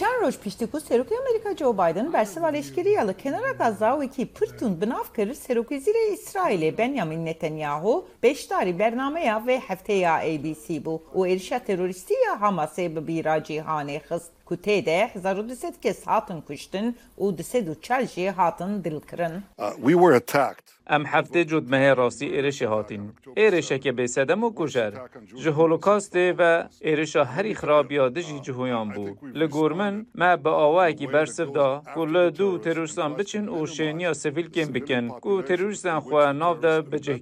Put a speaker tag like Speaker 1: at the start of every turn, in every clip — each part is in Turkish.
Speaker 1: Çend roj piştî ku Serokê Amerîka Joe Biden bersiva leşkeriya li kenara gaza wekî pir tund binav kir Serokêzîrê İsraîlê Benyamin Netanyahu beşdarî bernameya vê hefteya ABC bû û êrişa terorîstî ya Hamasê bi bîra کوتی ده زارو دست که ساتن کشتن
Speaker 2: او دست و هاتن
Speaker 3: دلکرن ام هفته جد مه راستی ایرش هاتیم. ایرشکه به سدم و کجر. و ایرش هری خرابی ها دشی جهویان بود. لگورمن ما با آوه اکی برسف دا کل دو تروریستان بچین او شینی ها بکن کو تروریستان خواه ناو دا بجه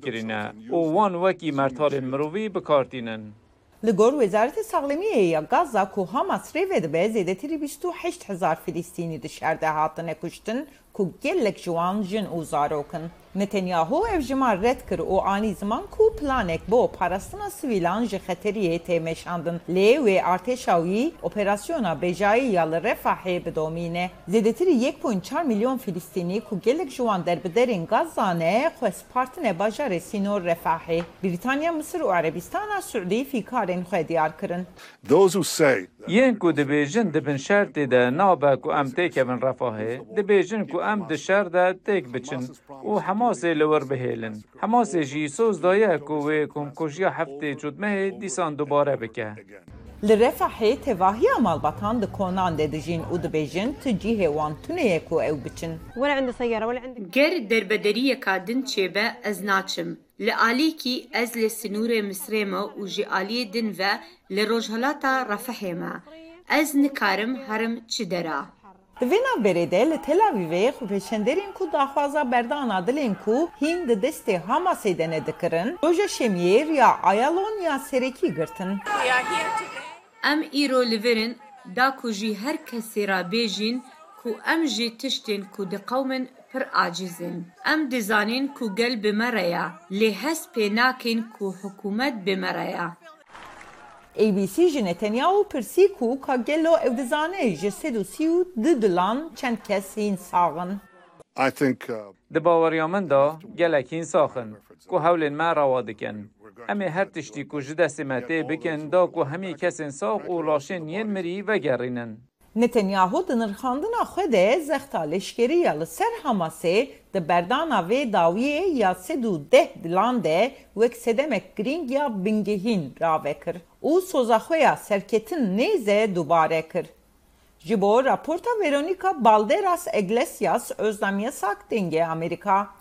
Speaker 3: او وان وکی مرتال مروی بکارتینن.
Speaker 1: Li gor Wezareta Saxlemiyê ya Gaza ku Hamas rêve dibe zêdetirî bîst û heşt hezar Filîstînî di şer de hatine Netanyahu ev ji man red kir û anî ziman ku planek bo parastina sivîlan ji xeteriyê tê meşandin. Lê wê artêşa operasyona bêjayî ya li Refahê bidomîne. Zêdetirî 1.4 milyon Filîstînî ku gelek ji wan derbiderên Gaza ne xwest partine bajarê Sînor Refahê. Brîtanya, Misir û Erebistana Suudî fîkarên xwe diyar.
Speaker 2: Those who say
Speaker 3: Yên ku dibêjin dibin şertê de nabe ku em têkevin refahê, dibêjin ku em di şer de têk biçin û Hemasê li wir bihêlin. Hemasê jî soz daye ku wê komkujiya heftê cudmehê dîsan dubare bike.
Speaker 1: Li refehê tevahiya malbatan di konan de dijîn û dibêjin ti cihê wan tuneye ku ew biçin.
Speaker 4: Ger derbederiyeka din çêbe ez naçim. Li alîkî ez li sinûrê Misrê me û ji aliyê din ve li rojhilata Refehê me. Ez nikarim herim çi dera.
Speaker 1: Di vêna berêde li Tel Avivê xwepêşenderên ku daxwaza berdana dilên ku hîn di destê Hamasê de ne dikirin, roja şemiyê ya ayalon ya serekî girtin.
Speaker 4: Em îro li virin da ku jî her kesê ra bêjin ku em jî tiştên ku di qewmin pir acizin. Em dizanîn ku gel bi me re ya. Lê hez pê nakin ku hikûmet bi me re ya.
Speaker 1: ABC ji Netanyahu pirsî ku ka gelo ew dizane ji sed û sî û di dilan çend kes hîn saxin.
Speaker 2: I think uh,
Speaker 3: Di baweriya min da gelek hîn saxin ku hewlên me rawa dikin. Em her tiştî ku ji destê me tê bikin da ku hemî kesên sax û laşên yên mirî vegerînin.
Speaker 1: Netanyahu di nirxandina xwe de zexta leşkeriya li ser Hamasê di berdana vê dawiyê ya sed û deh dilan de wek sedemek girîng ya bingehîn ravekir û soza xwe ya serketin nêze dubare kir. Ji bo raporta Veronika Balderas Iglesias Özdemiye Sak denge Amerika.